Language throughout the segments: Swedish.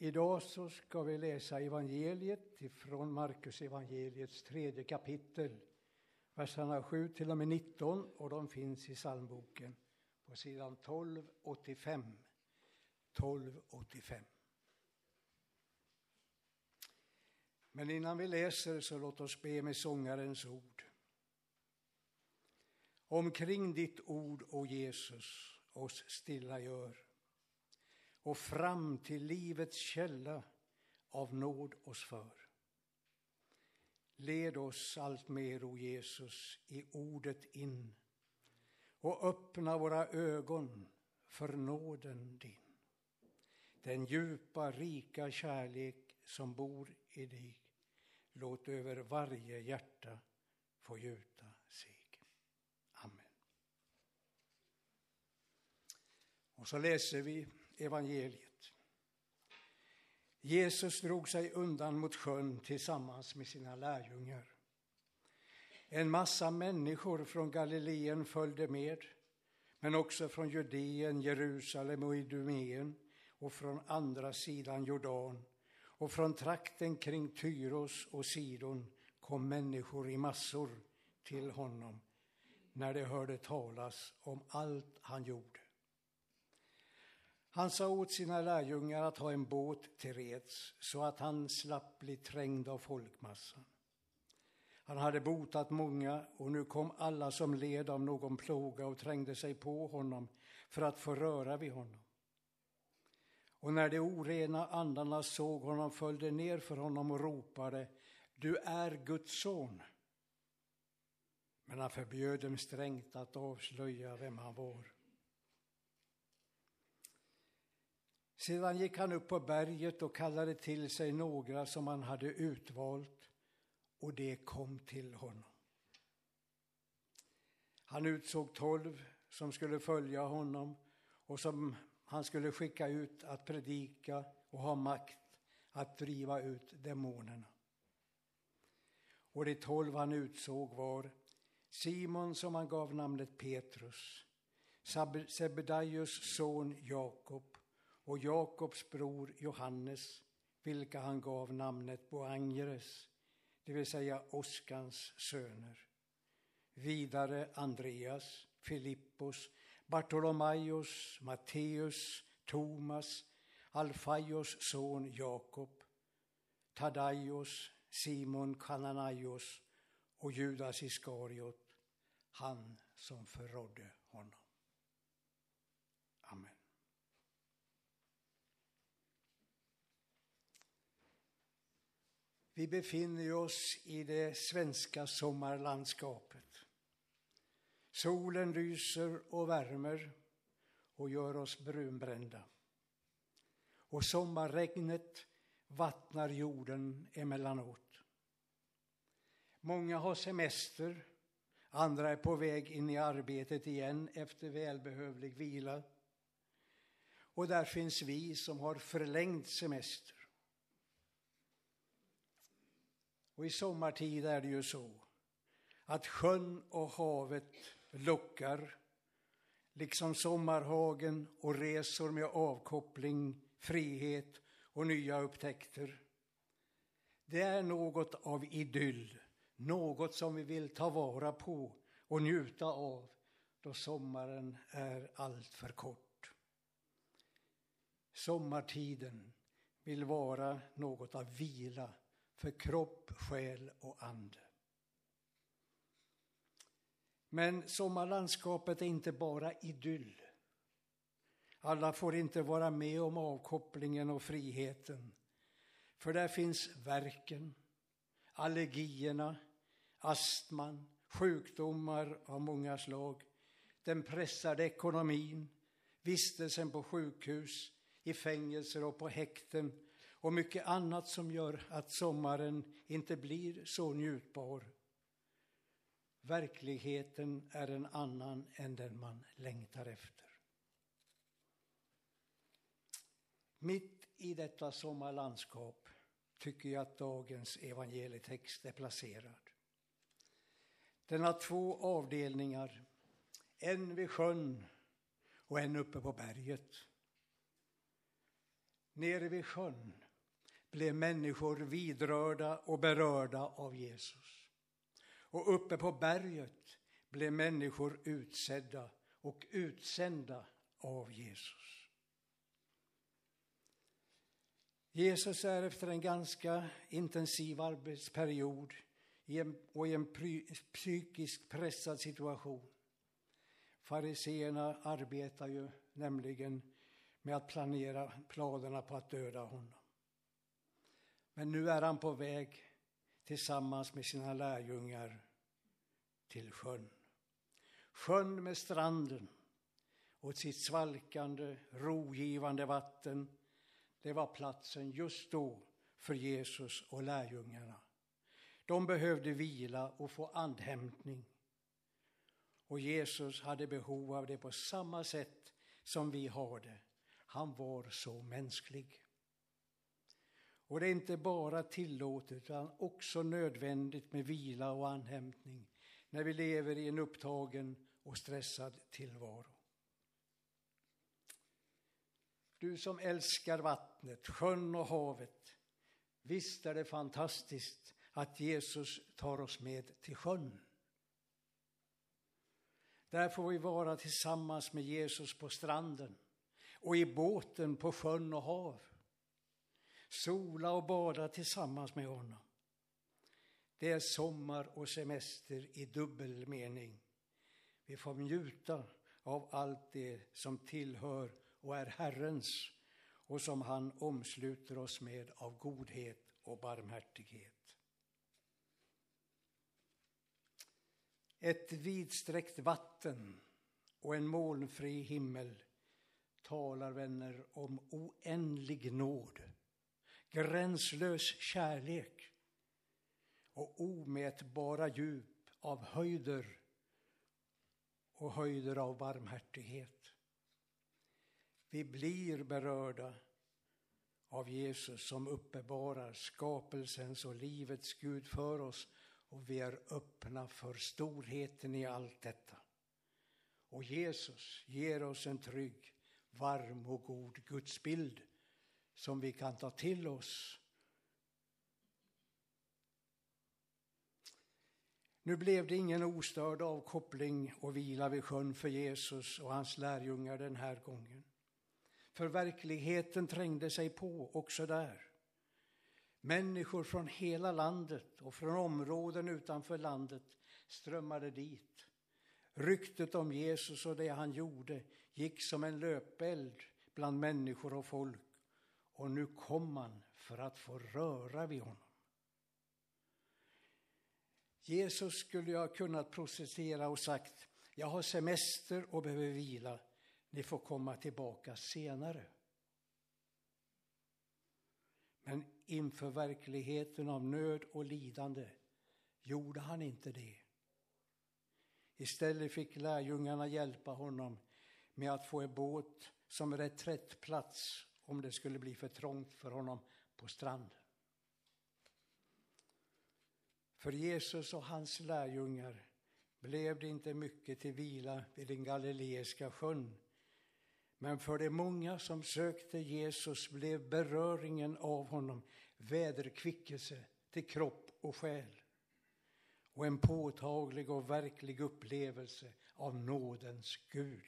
Idag så ska vi läsa evangeliet från Markus evangeliets tredje kapitel, verserna 7 till och med 19 och de finns i psalmboken på sidan 1285. 1285. Men innan vi läser så låt oss be med sångarens ord. Omkring ditt ord, o Jesus, oss stilla gör och fram till livets källa av nåd oss för. Led oss allt mer, o Jesus, i ordet in och öppna våra ögon för nåden din. Den djupa, rika kärlek som bor i dig, låt över varje hjärta få gjuta sig. Amen. Och så läser vi evangeliet. Jesus drog sig undan mot sjön tillsammans med sina lärjungar. En massa människor från Galileen följde med, men också från Judeen, Jerusalem och Idumeen och från andra sidan Jordan och från trakten kring Tyros och Sidon kom människor i massor till honom när de hörde talas om allt han gjorde. Han sa åt sina lärjungar att ha en båt till reds så att han slapp bli trängd av folkmassan. Han hade botat många och nu kom alla som led av någon plåga och trängde sig på honom för att få röra vid honom. Och när de orena andarna såg honom följde ner för honom och ropade Du är Guds son. Men han förbjöd dem strängt att avslöja vem han var. Sedan gick han upp på berget och kallade till sig några som han hade utvalt, och det kom till honom. Han utsåg tolv som skulle följa honom och som han skulle skicka ut att predika och ha makt att driva ut demonerna. Och de tolv han utsåg var Simon som han gav namnet Petrus, Sebedaios son Jakob och Jakobs bror Johannes, vilka han gav namnet Boangeres, det vill säga Oskans söner. Vidare Andreas, Filippos, Bartolomaios, Matteus, Thomas, Alfaios son Jakob, Tadaios, Simon Kananaios och Judas Iskariot, han som förrådde honom. Vi befinner oss i det svenska sommarlandskapet. Solen lyser och värmer och gör oss brunbrända. Och sommarregnet vattnar jorden emellanåt. Många har semester, andra är på väg in i arbetet igen efter välbehövlig vila. Och där finns vi som har förlängd semester. Och i sommartid är det ju så att sjön och havet lockar, liksom sommarhagen och resor med avkoppling, frihet och nya upptäckter. Det är något av idyll, något som vi vill ta vara på och njuta av då sommaren är alltför kort. Sommartiden vill vara något av vila för kropp, själ och ande. Men sommarlandskapet är inte bara idyll. Alla får inte vara med om avkopplingen och friheten. För där finns verken, allergierna, astman, sjukdomar av många slag, den pressade ekonomin, vistelsen på sjukhus, i fängelser och på häkten och mycket annat som gör att sommaren inte blir så njutbar. Verkligheten är en annan än den man längtar efter. Mitt i detta sommarlandskap tycker jag att dagens evangelietext är placerad. Den har två avdelningar, en vid sjön och en uppe på berget. nere vid sjön blev människor vidrörda och berörda av Jesus. Och uppe på berget blev människor utsedda och utsända av Jesus. Jesus är efter en ganska intensiv arbetsperiod och i en psykiskt pressad situation. Fariseerna arbetar ju nämligen med att planera planerna på att döda honom. Men nu är han på väg tillsammans med sina lärjungar till sjön. Sjön med stranden och sitt svalkande, rogivande vatten. Det var platsen just då för Jesus och lärjungarna. De behövde vila och få andhämtning. Och Jesus hade behov av det på samma sätt som vi har det. Han var så mänsklig. Och det är inte bara tillåtet utan också nödvändigt med vila och anhämtning när vi lever i en upptagen och stressad tillvaro. Du som älskar vattnet, sjön och havet. Visst är det fantastiskt att Jesus tar oss med till sjön. Där får vi vara tillsammans med Jesus på stranden och i båten på sjön och hav. Sola och bada tillsammans med honom. Det är sommar och semester i dubbel mening. Vi får njuta av allt det som tillhör och är Herrens och som han omsluter oss med av godhet och barmhärtighet. Ett vidsträckt vatten och en molnfri himmel talar, vänner, om oändlig nåd, gränslös kärlek och omätbara djup av höjder och höjder av barmhärtighet. Vi blir berörda av Jesus som uppenbarar skapelsens och livets Gud för oss och vi är öppna för storheten i allt detta. Och Jesus ger oss en trygg, varm och god gudsbild som vi kan ta till oss. Nu blev det ingen ostörd avkoppling och vila vid sjön för Jesus och hans lärjungar den här gången. För verkligheten trängde sig på också där. Människor från hela landet och från områden utanför landet strömmade dit. Ryktet om Jesus och det han gjorde gick som en löpeld bland människor och folk. Och nu kom man för att få röra vid honom. Jesus skulle ha kunnat processera och sagt, jag har semester och behöver vila, ni får komma tillbaka senare. Men inför verkligheten av nöd och lidande gjorde han inte det. Istället fick lärjungarna hjälpa honom med att få en båt som reträttplats om det skulle bli för trångt för honom på stranden. För Jesus och hans lärjungar blev det inte mycket till vila vid den galileiska sjön men för de många som sökte Jesus blev beröringen av honom väderkvickelse till kropp och själ och en påtaglig och verklig upplevelse av nådens Gud.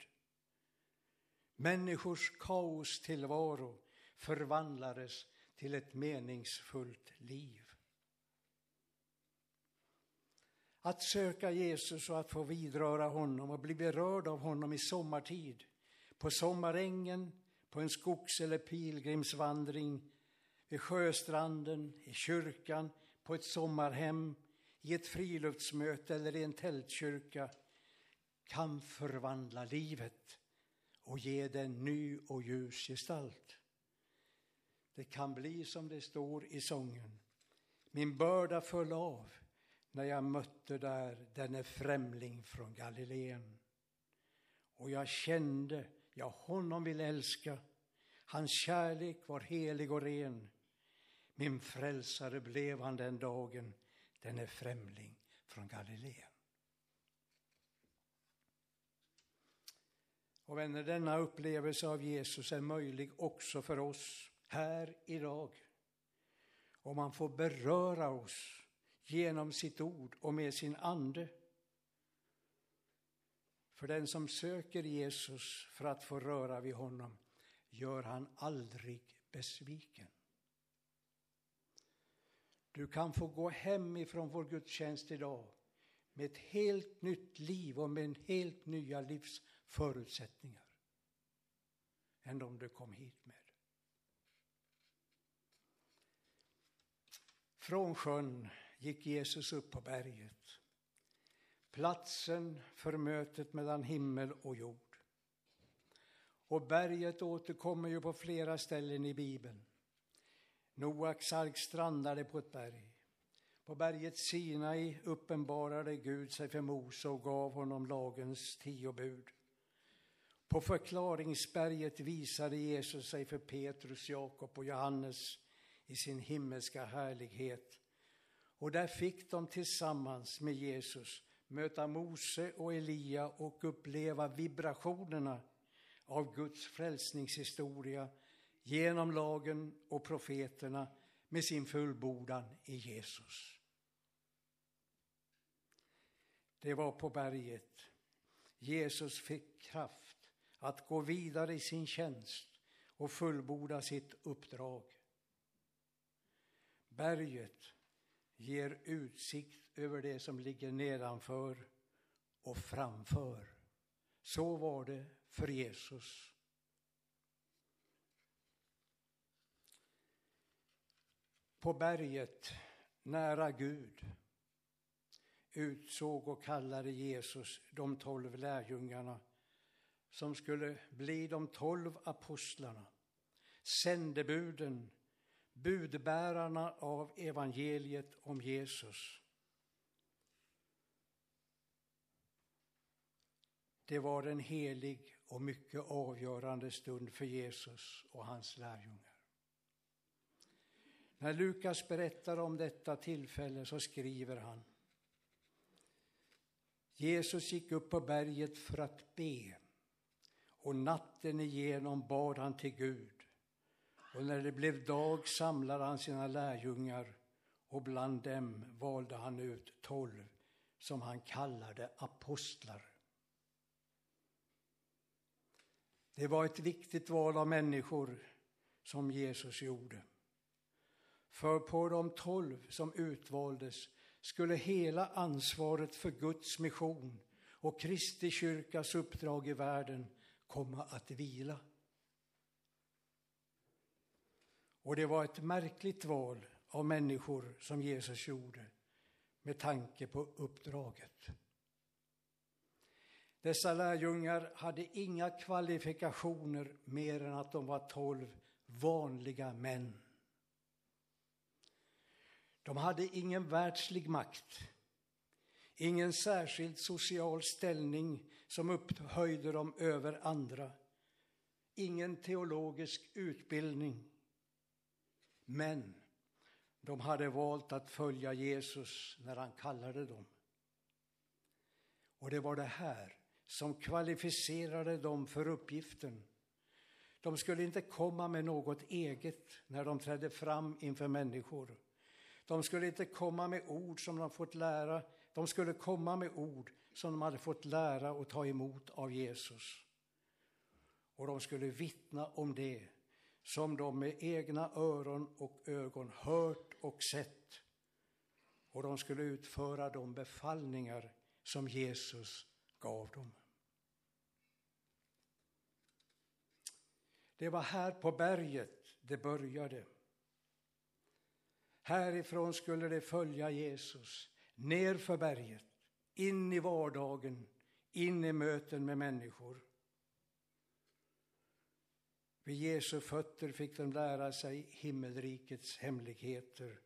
Människors kaostillvaro förvandlades till ett meningsfullt liv. Att söka Jesus och att få vidröra honom och bli berörd av honom i sommartid på sommarängen, på en skogs eller pilgrimsvandring, vid sjöstranden, i kyrkan, på ett sommarhem, i ett friluftsmöte eller i en tältkyrka kan förvandla livet och ge den ny och ljus gestalt. Det kan bli som det står i sången. Min börda föll av när jag mötte där denne främling från Galileen. Och jag kände jag honom vill älska. Hans kärlek var helig och ren. Min frälsare blev han den dagen, denne främling från Galileen. Och vänner, denna upplevelse av Jesus är möjlig också för oss här idag. Om man får beröra oss genom sitt ord och med sin ande. För den som söker Jesus för att få röra vid honom gör han aldrig besviken. Du kan få gå hem ifrån vår gudstjänst idag med ett helt nytt liv och med helt nya livs förutsättningar än de du kom hit med. Från sjön gick Jesus upp på berget, platsen för mötet mellan himmel och jord. Och berget återkommer ju på flera ställen i Bibeln. Noaks ark strandade på ett berg. På berget Sinai uppenbarade Gud sig för Mose och gav honom lagens tio bud. På förklaringsberget visade Jesus sig för Petrus, Jakob och Johannes i sin himmelska härlighet. Och där fick de tillsammans med Jesus möta Mose och Elia och uppleva vibrationerna av Guds frälsningshistoria genom lagen och profeterna med sin fullbordan i Jesus. Det var på berget Jesus fick kraft att gå vidare i sin tjänst och fullborda sitt uppdrag. Berget ger utsikt över det som ligger nedanför och framför. Så var det för Jesus. På berget nära Gud utsåg och kallade Jesus de tolv lärjungarna som skulle bli de tolv apostlarna, sändebuden, budbärarna av evangeliet om Jesus. Det var en helig och mycket avgörande stund för Jesus och hans lärjungar. När Lukas berättar om detta tillfälle så skriver han Jesus gick upp på berget för att be och natten igenom bad han till Gud. Och när det blev dag samlade han sina lärjungar och bland dem valde han ut tolv som han kallade apostlar. Det var ett viktigt val av människor som Jesus gjorde. För på de tolv som utvaldes skulle hela ansvaret för Guds mission och Kristi kyrkas uppdrag i världen komma att vila. Och det var ett märkligt val av människor som Jesus gjorde med tanke på uppdraget. Dessa lärjungar hade inga kvalifikationer mer än att de var tolv vanliga män. De hade ingen världslig makt, ingen särskild social ställning som upphöjde dem över andra, ingen teologisk utbildning. Men de hade valt att följa Jesus när han kallade dem. Och det var det här som kvalificerade dem för uppgiften. De skulle inte komma med något eget när de trädde fram inför människor. De skulle inte komma med ord som de fått lära, de skulle komma med ord som de hade fått lära och ta emot av Jesus. Och de skulle vittna om det som de med egna öron och ögon hört och sett. Och de skulle utföra de befallningar som Jesus gav dem. Det var här på berget det började. Härifrån skulle de följa Jesus ner för berget, in i vardagen, in i möten med människor. Vid Jesu fötter fick de lära sig himmelrikets hemligheter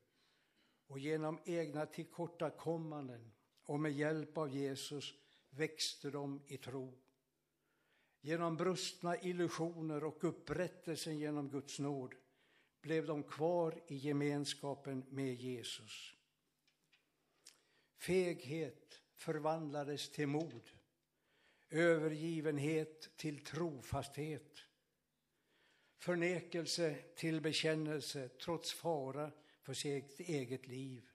och genom egna tillkortakommanden och med hjälp av Jesus växte de i tro. Genom brustna illusioner och upprättelsen genom Guds nåd blev de kvar i gemenskapen med Jesus. Feghet förvandlades till mod, övergivenhet till trofasthet. förnekelse till bekännelse trots fara för sitt eget liv.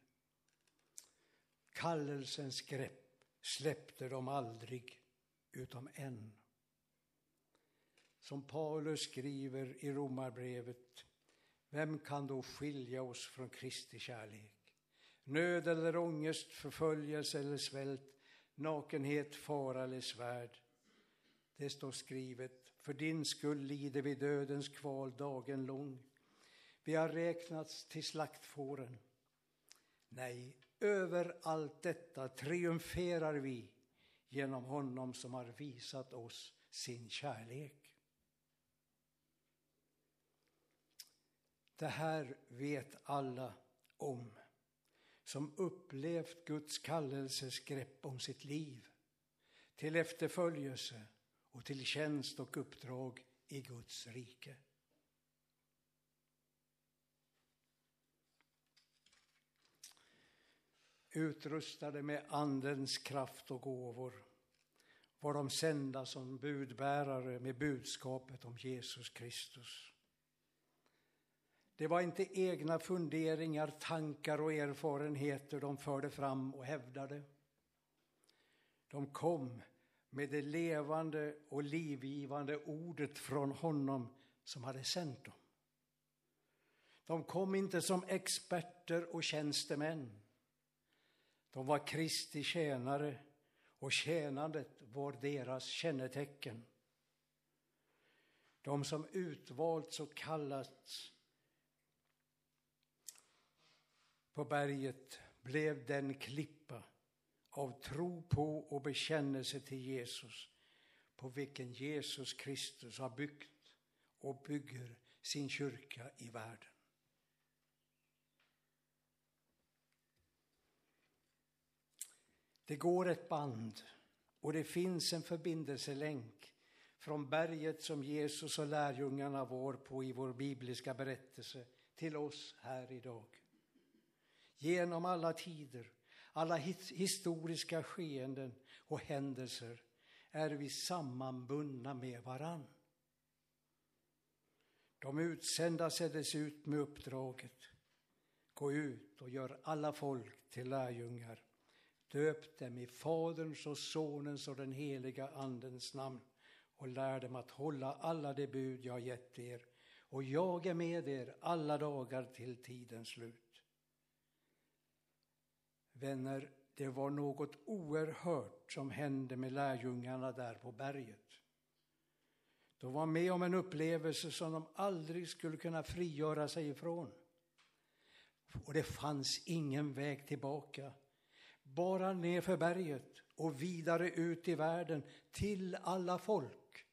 Kallelsens grepp släppte de aldrig, utom en. Som Paulus skriver i Romarbrevet, vem kan då skilja oss från Kristi kärlek? Nöd eller ångest, förföljelse eller svält, nakenhet, fara eller svärd. Det står skrivet, för din skull lider vi dödens kval dagen lång. Vi har räknats till slaktfåren. Nej, över allt detta triumferar vi genom honom som har visat oss sin kärlek. Det här vet alla om som upplevt Guds kallelses grepp om sitt liv till efterföljelse och till tjänst och uppdrag i Guds rike. Utrustade med Andens kraft och gåvor var de sända som budbärare med budskapet om Jesus Kristus. Det var inte egna funderingar, tankar och erfarenheter de förde fram och hävdade. De kom med det levande och livgivande ordet från honom som hade sänt dem. De kom inte som experter och tjänstemän. De var Kristi tjänare och tjänandet var deras kännetecken. De som utvalts och kallats på berget blev den klippa av tro på och bekännelse till Jesus på vilken Jesus Kristus har byggt och bygger sin kyrka i världen. Det går ett band och det finns en förbindelselänk från berget som Jesus och lärjungarna var på i vår bibliska berättelse till oss här idag. Genom alla tider alla historiska skeenden och händelser är vi sammanbundna med varann. De utsända sändes ut med uppdraget. Gå ut och gör alla folk till lärjungar. Döp dem i Faderns och Sonens och den heliga Andens namn och lär dem att hålla alla de bud jag gett er. Och jag är med er alla dagar till tidens slut. Vänner, det var något oerhört som hände med lärjungarna där på berget. De var med om en upplevelse som de aldrig skulle kunna frigöra sig ifrån. Och det fanns ingen väg tillbaka. Bara ner för berget och vidare ut i världen till alla folk.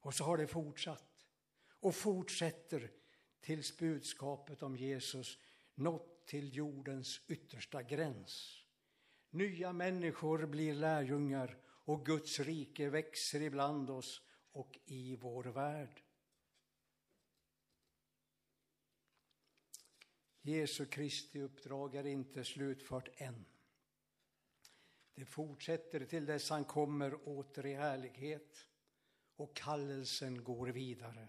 Och så har det fortsatt och fortsätter tills budskapet om Jesus nått till jordens yttersta gräns. Nya människor blir lärjungar och Guds rike växer ibland oss och i vår värld. Jesu Kristi uppdrag är inte slutfört än. Det fortsätter till dess han kommer åter i härlighet och kallelsen går vidare.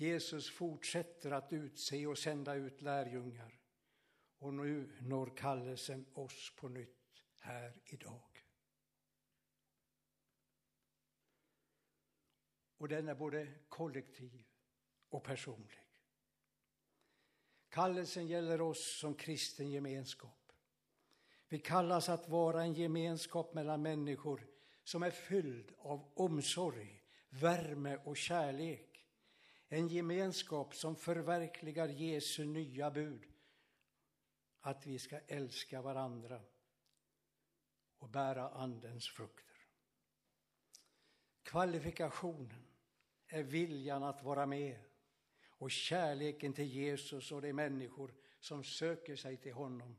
Jesus fortsätter att utse och sända ut lärjungar. Och nu når kallelsen oss på nytt här idag. Och den är både kollektiv och personlig. Kallelsen gäller oss som kristen gemenskap. Vi kallas att vara en gemenskap mellan människor som är fylld av omsorg, värme och kärlek en gemenskap som förverkligar Jesu nya bud. Att vi ska älska varandra och bära Andens frukter. Kvalifikationen är viljan att vara med och kärleken till Jesus och de människor som söker sig till honom.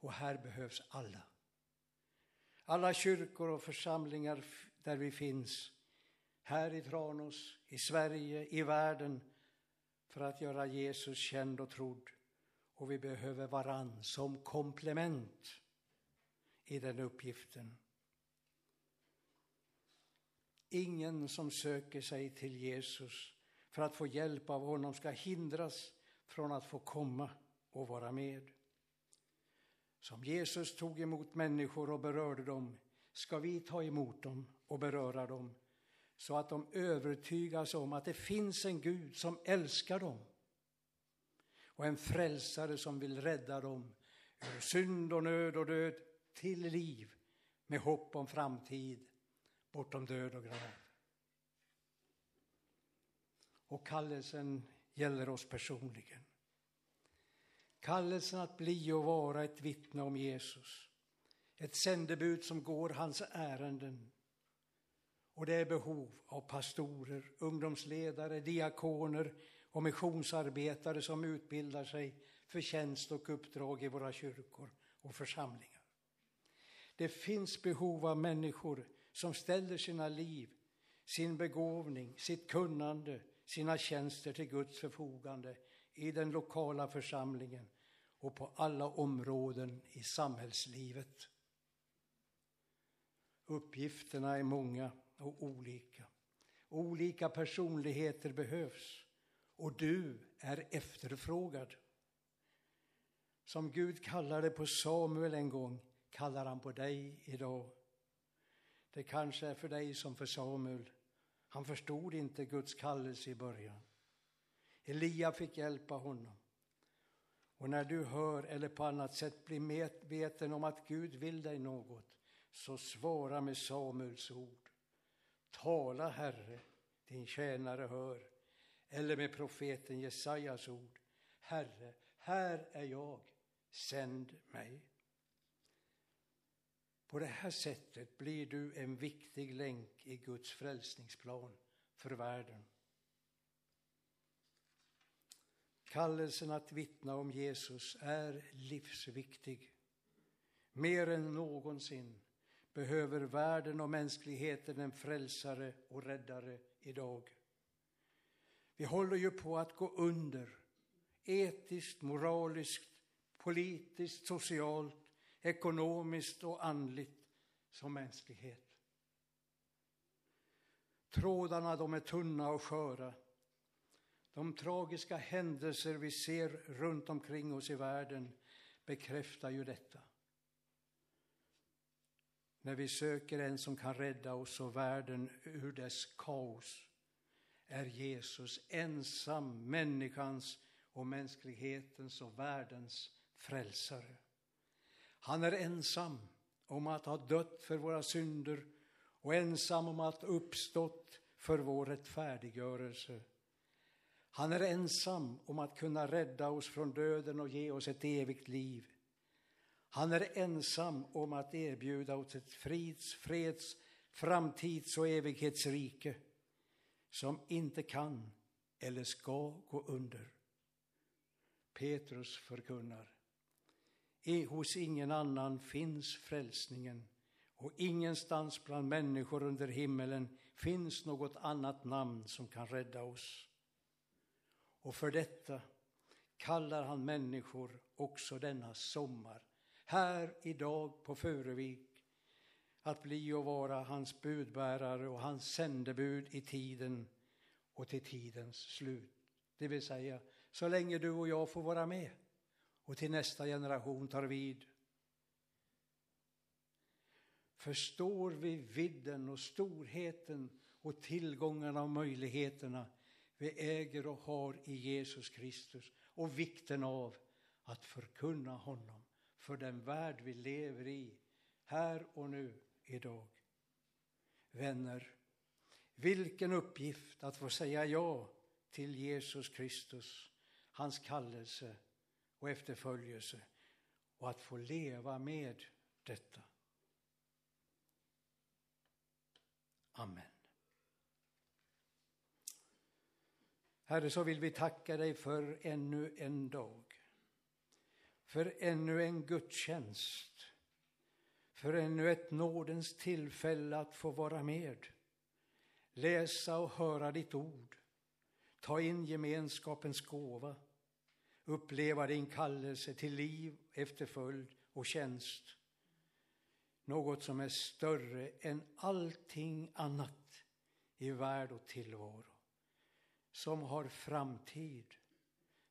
Och här behövs alla. Alla kyrkor och församlingar där vi finns här i Tranås, i Sverige, i världen för att göra Jesus känd och trodd. Och vi behöver varann som komplement i den uppgiften. Ingen som söker sig till Jesus för att få hjälp av honom ska hindras från att få komma och vara med. Som Jesus tog emot människor och berörde dem ska vi ta emot dem och beröra dem så att de övertygas om att det finns en Gud som älskar dem och en frälsare som vill rädda dem ur synd och nöd och död till liv med hopp om framtid bortom död och grav. Och kallelsen gäller oss personligen. Kallelsen att bli och vara ett vittne om Jesus. Ett sändebud som går hans ärenden. Och det är behov av pastorer, ungdomsledare, diakoner och missionsarbetare som utbildar sig för tjänst och uppdrag i våra kyrkor och församlingar. Det finns behov av människor som ställer sina liv, sin begåvning, sitt kunnande, sina tjänster till Guds förfogande i den lokala församlingen och på alla områden i samhällslivet. Uppgifterna är många och olika. Olika personligheter behövs och du är efterfrågad. Som Gud kallade på Samuel en gång kallar han på dig idag. Det kanske är för dig som för Samuel. Han förstod inte Guds kallelse i början. Elia fick hjälpa honom. Och när du hör eller på annat sätt blir medveten om att Gud vill dig något, så svara med Samuels ord. Tala, Herre, din tjänare hör. Eller med profeten Jesajas ord. Herre, här är jag, sänd mig. På det här sättet blir du en viktig länk i Guds frälsningsplan för världen. Kallelsen att vittna om Jesus är livsviktig. Mer än någonsin behöver världen och mänskligheten en frälsare och räddare idag. Vi håller ju på att gå under, etiskt, moraliskt, politiskt, socialt, ekonomiskt och andligt som mänsklighet. Trådarna de är tunna och sköra. De tragiska händelser vi ser runt omkring oss i världen bekräftar ju detta. När vi söker en som kan rädda oss och världen ur dess kaos är Jesus ensam människans och mänsklighetens och världens frälsare. Han är ensam om att ha dött för våra synder och ensam om att ha uppstått för vår rättfärdiggörelse. Han är ensam om att kunna rädda oss från döden och ge oss ett evigt liv. Han är ensam om att erbjuda oss ett frids, freds, framtids och evighetsrike som inte kan eller ska gå under. Petrus förkunnar. Hos ingen annan finns frälsningen och ingenstans bland människor under himmelen finns något annat namn som kan rädda oss. Och för detta kallar han människor också denna sommar, här idag på Furuvik, att bli och vara hans budbärare och hans sändebud i tiden och till tidens slut. Det vill säga, så länge du och jag får vara med och till nästa generation tar vid. Förstår vi vidden och storheten och tillgångarna och möjligheterna vi äger och har i Jesus Kristus och vikten av att förkunna honom för den värld vi lever i, här och nu, idag. Vänner, vilken uppgift att få säga ja till Jesus Kristus, hans kallelse och efterföljelse och att få leva med detta. Amen. Herre, så vill vi tacka dig för ännu en dag, för ännu en gudstjänst, för ännu ett nådens tillfälle att få vara med, läsa och höra ditt ord, ta in gemenskapens gåva, uppleva din kallelse till liv, efterföljd och tjänst. Något som är större än allting annat i värld och tillvaro, som har framtid,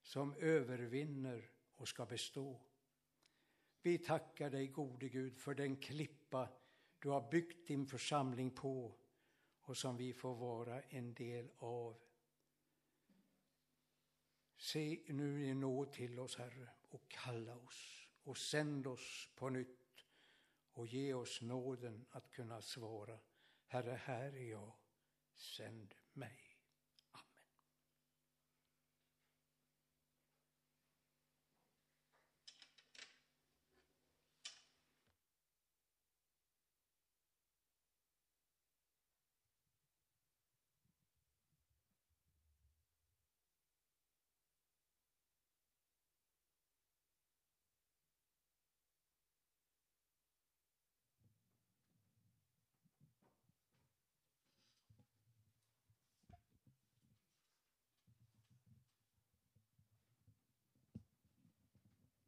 som övervinner och ska bestå. Vi tackar dig, gode Gud, för den klippa du har byggt din församling på och som vi får vara en del av. Se nu i nåd till oss, Herre, och kalla oss och sänd oss på nytt och ge oss nåden att kunna svara Herre, här är jag, sänd mig.